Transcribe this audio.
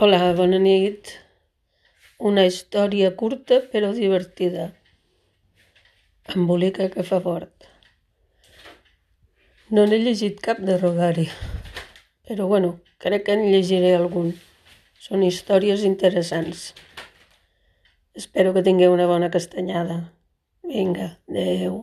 Hola, bona nit. Una història curta però divertida. Embolica que fa fort. No n'he llegit cap de Rogari, però bueno, crec que en llegiré algun. Són històries interessants. Espero que tingueu una bona castanyada. Vinga, adeu.